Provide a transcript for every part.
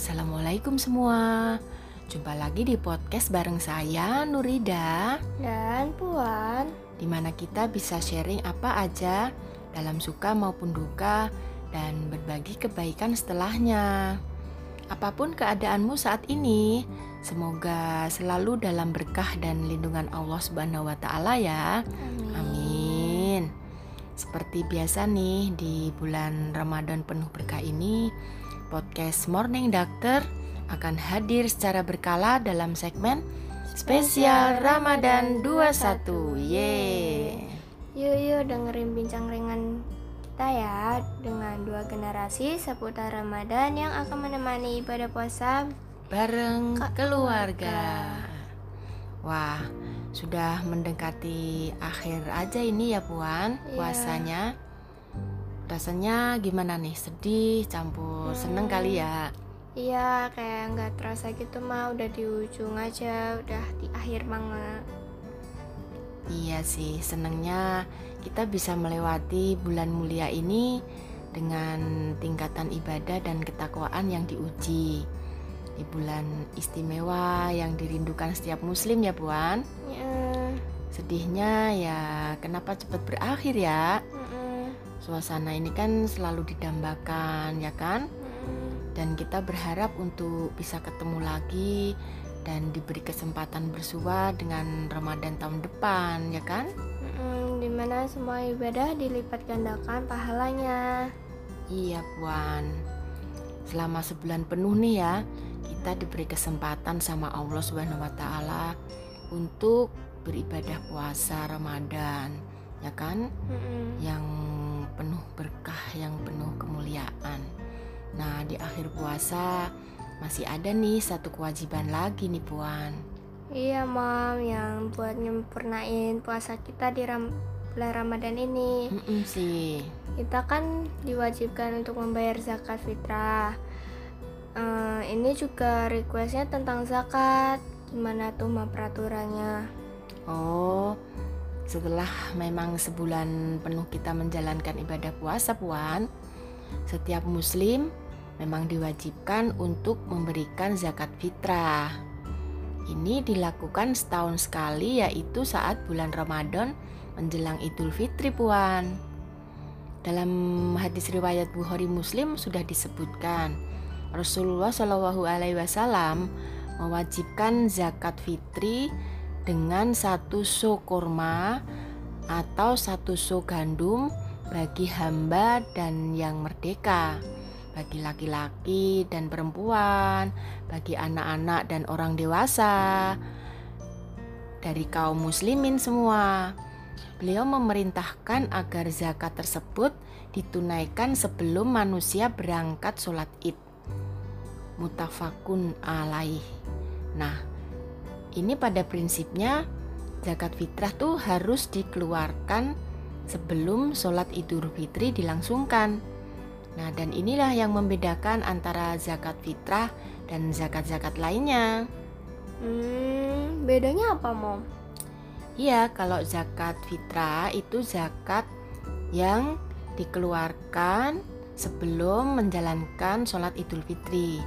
Assalamualaikum semua Jumpa lagi di podcast bareng saya Nurida Dan Puan Di mana kita bisa sharing apa aja Dalam suka maupun duka Dan berbagi kebaikan setelahnya Apa pun keadaanmu saat ini Semoga selalu dalam berkah dan lindungan Allah Subhanahu wa taala ya. Amin. Amin. Seperti biasa nih di bulan Ramadan penuh berkah ini podcast Morning Doctor akan hadir secara berkala dalam segmen spesial Ramadan 21. Yeay. Yuk yuk dengerin bincang ringan kita ya Dengan dua generasi seputar Ramadan yang akan menemani ibadah puasa bareng keluarga. Wah, sudah mendekati akhir aja ini ya Puan Iya. puasanya. Rasanya gimana nih? Sedih, campur seneng kali ya. Iya kayak nggak terasa gitu mah udah di ujung aja Udah di akhir banget Iya sih, senengnya kita bisa melewati bulan mulia ini dengan tingkatan ibadah dan ketakwaan yang diuji. Di bulan istimewa yang dirindukan setiap muslim ya, Puan. ya, Sedihnya ya kenapa cepat berakhir ya? Suasana ini kan selalu didambakan ya kan? Dan kita berharap untuk bisa ketemu lagi dan diberi kesempatan bersua dengan Ramadan tahun depan ya kan? Mm-mm, Di mana semua ibadah dilipat gandakan pahalanya Iya Puan Selama sebulan penuh nih ya Kita diberi kesempatan sama Allah Subhanahu wa Ta'ala Untuk beribadah puasa Ramadan Ya kan Mm-mm. Yang penuh berkah Yang penuh kemuliaan. Nah di akhir puasa Masih ada nih satu kewajiban lagi nih Puan. Iya mam, yang buat nyempurnain puasa kita di ram- bulan Ramadan ini. Mm-mm sih. Kita kan diwajibkan untuk membayar zakat fitrah. Eh, Ini juga requestnya tentang zakat. Gimana tuh ma peraturannya? Oh, setelah memang sebulan penuh kita menjalankan ibadah puasa, Puan, setiap muslim memang diwajibkan untuk memberikan zakat fitrah. Ini dilakukan setahun sekali yaitu saat bulan Ramadan menjelang Idul Fitri, Puan. Dalam hadis riwayat Bukhari Muslim sudah disebutkan Rasulullah Shallallahu Alaihi Wasallam mewajibkan zakat fitri dengan satu so kurma atau satu so gandum bagi hamba dan yang merdeka, bagi laki-laki dan perempuan, bagi anak-anak dan orang dewasa, dari kaum muslimin semua. Beliau memerintahkan agar zakat tersebut ditunaikan sebelum manusia berangkat sholat id. Mutafakun alaih. Nah, ini pada prinsipnya zakat fitrah tuh harus dikeluarkan sebelum sholat idul fitri dilangsungkan. Nah, dan inilah yang membedakan antara zakat fitrah dan zakat-zakat lainnya. Hmm, bedanya apa mom? Iya, kalau zakat fitrah itu zakat yang dikeluarkan sebelum menjalankan sholat idul fitri.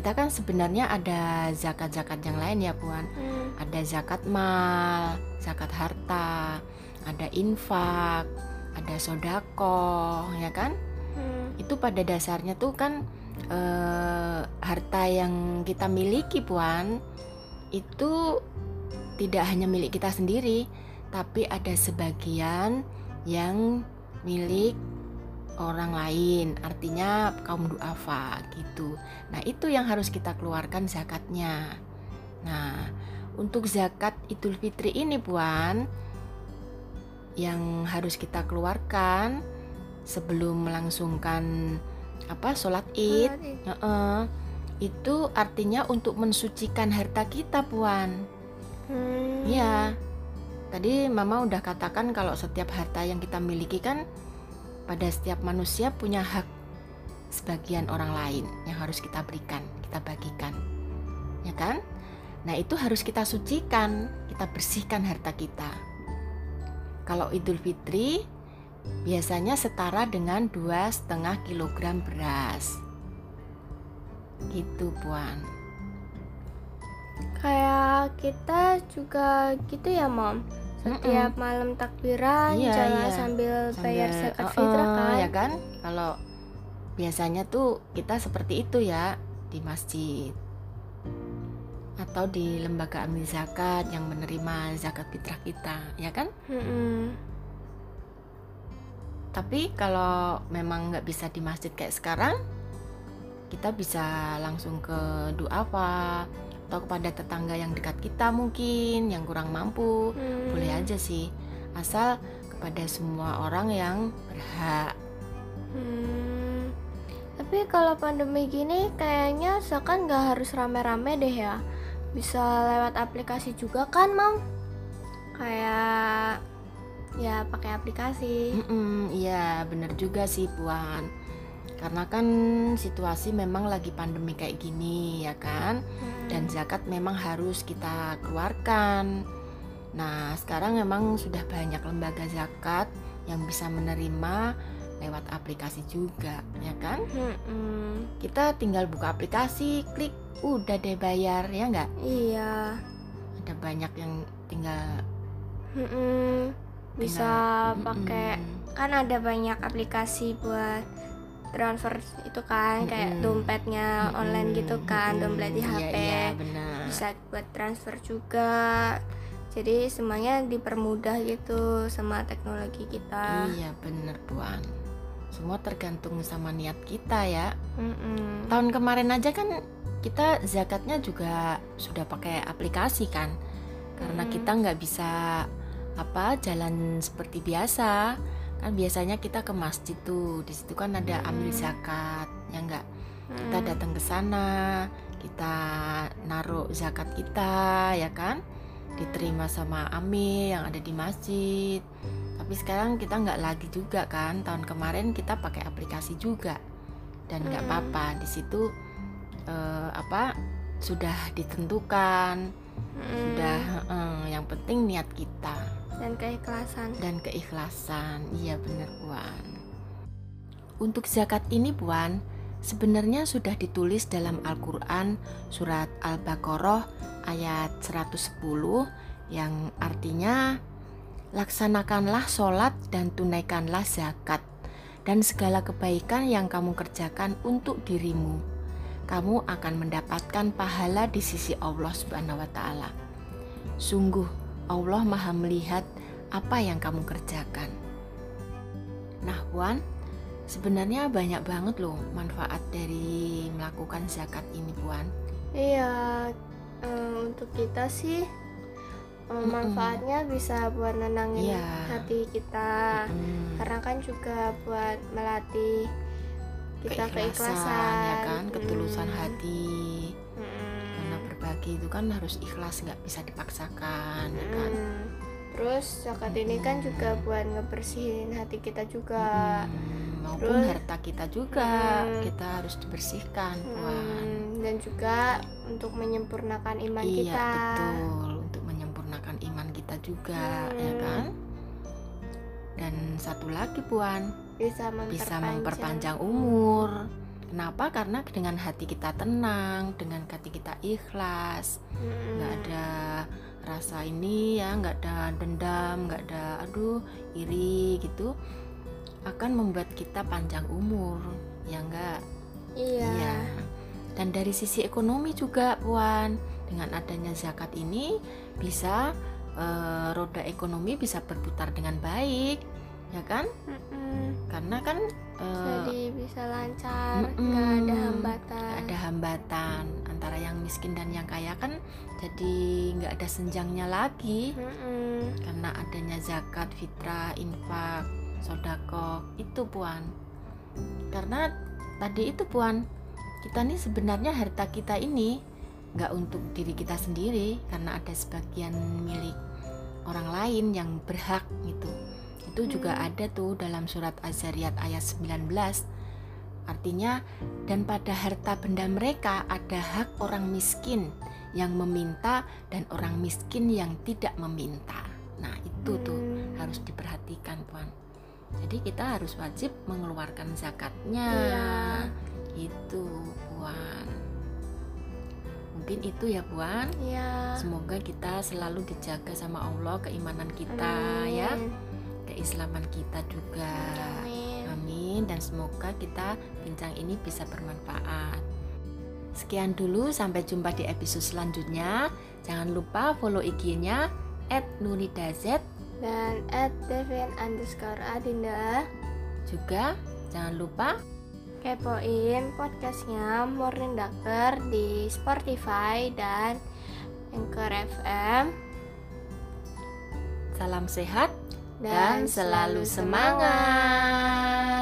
Kita kan sebenarnya ada zakat-zakat yang lain ya Puan. Hmm, Ada zakat mal, zakat harta, ada infak, ada sodako, ya kan? hmm, Itu pada dasarnya tuh kan eh, harta yang kita miliki Puan itu tidak hanya milik kita sendiri, tapi ada sebagian yang milik orang lain, artinya kaum duafa gitu. Nah, itu yang harus kita keluarkan zakatnya. Nah, untuk zakat Idul Fitri ini, Puan, yang harus kita keluarkan sebelum melangsungkan apa sholat Id. Heeh. itu artinya untuk mensucikan harta kita, Puan. Hmm, Iya. Tadi Mama udah katakan kalau setiap harta yang kita miliki kan pada setiap manusia punya hak sebagian orang lain yang harus kita berikan, kita bagikan. Ya kan? Nah, itu harus kita sucikan, kita bersihkan harta kita. Kalau Idul Fitri biasanya setara dengan dua setengah kilogram beras. gitu puan kayak kita juga gitu ya mom setiap malam takbiran Iya, jalan iya. sambil bayar zakat uh-uh, fitrah kan? ya kan? Kalau biasanya tuh kita seperti itu ya di masjid. Atau di lembaga amil zakat yang menerima zakat fitrah kita ya kan? Mm-mm. tapi kalau memang nggak bisa di masjid kayak sekarang kita bisa langsung ke duafa atau kepada tetangga yang dekat kita mungkin yang kurang mampu Hmm. boleh aja sih asal kepada semua orang yang berhak Hmm. Tapi kalau pandemi gini kayaknya zakat nggak harus rame-rame deh ya. Bisa lewat aplikasi juga kan, Mam? Kayak ya pakai aplikasi. Mm-mm, Iya bener juga sih Puan Karena kan situasi memang lagi pandemi kayak gini ya kan Dan zakat memang harus kita keluarkan Nah sekarang memang sudah banyak lembaga zakat yang bisa menerima lewat aplikasi juga ya kan Mm-mm. Kita tinggal buka aplikasi klik udah deh bayar ya nggak Iya. Ada banyak yang tinggal Mm-mm. Bisa tinggal- pakai kan ada banyak aplikasi buat transfer itu kan kayak dompetnya online gitu kan, Mm-mm. dompet di HP. Iya, benar. bisa buat transfer juga jadi semuanya dipermudah gitu sama teknologi kita Iya bener Puan Semua tergantung sama niat kita ya Mm-mm. Tahun kemarin aja kan kita zakatnya juga sudah pakai aplikasi kan Karena Mm. kita nggak bisa apa jalan seperti biasa kan biasanya kita ke masjid tuh di situ kan ada ambil Mm. zakat ya nggak kita Mm. datang ke sana kita naruh zakat kita ya kan? Diterima sama amil yang ada di masjid. Tapi sekarang kita nggak lagi juga kan tahun kemarin kita pakai aplikasi juga. Dan nggak Hmm. apa-apa di situ eh, apa sudah ditentukan. Sudah eh, yang penting niat kita dan keikhlasan. Dan keikhlasan. Iya bener Puan. Untuk zakat ini Puan sebenarnya sudah ditulis dalam Al-Quran surat Al-Baqarah ayat 110 yang artinya laksanakanlah sholat dan tunaikanlah zakat dan segala kebaikan yang kamu kerjakan untuk dirimu. Kamu akan mendapatkan pahala di sisi Allah Subhanahu wa taala. Sungguh Allah Maha melihat apa yang kamu kerjakan. Nah, Puan, sebenarnya banyak banget loh manfaat dari melakukan zakat ini, Puan. iya eh, untuk kita sih eh, Mm-mm. manfaatnya bisa buat nenangin Iya. hati kita Mm, karena kan juga buat melatih kita keikhlasan, ya kan, ketulusan Mm. hati. Berbagi itu kan harus ikhlas, nggak bisa dipaksakan, ya kan. Mm. Terus zakat ini kan juga buat ngebersihin hati kita juga. Mm, maupun Terus- harta kita juga Mm. kita harus dibersihkan, Puan. Hmm, dan juga untuk menyempurnakan iman iya kita. betul untuk menyempurnakan iman kita juga ya Hmm. kan dan satu lagi puan Bisa memperpanjang. bisa memperpanjang umur kenapa? Karena dengan hati kita tenang dengan hati kita ikhlas. Nggak ada rasa ini ya nggak ada dendam nggak ada aduh iri gitu akan membuat kita panjang umur. Ya enggak Iya. Iya. Dan dari sisi ekonomi juga, Puan, dengan adanya zakat ini bisa eh, roda ekonomi bisa berputar dengan baik, ya kan? Mm-mm. Karena kan eh, Jadi bisa lancar, nggak ada hambatan. nggak ada hambatan antara yang miskin dan yang kaya kan, jadi nggak ada senjangnya lagi Mm-mm. karena adanya zakat, fitrah, infak, sodako itu, Puan. Karena tadi itu puan kita nih sebenarnya harta kita ini nggak untuk diri kita sendiri karena ada sebagian milik orang lain yang berhak gitu itu juga Hmm. ada tuh dalam surat Az-Zariyat ayat 19 artinya dan pada harta benda mereka ada hak orang miskin yang meminta dan orang miskin yang tidak meminta nah itu tuh Hmm. harus diperhatikan puan jadi kita harus wajib mengeluarkan zakatnya Iya. itu puan mungkin itu ya Puan. Iya. Semoga kita selalu dijaga sama Allah keimanan kita ya, Amin. Keislaman kita juga. Amin. Amin dan semoga kita bincang ini bisa bermanfaat. Sekian dulu sampai jumpa di episode selanjutnya. Jangan lupa follow IG-nya @nuridazet Dan at Devin underscore Adinda juga jangan lupa kepoin podcastnya Morning Doctor di Spotify dan Anchor FM salam sehat dan selalu semangat.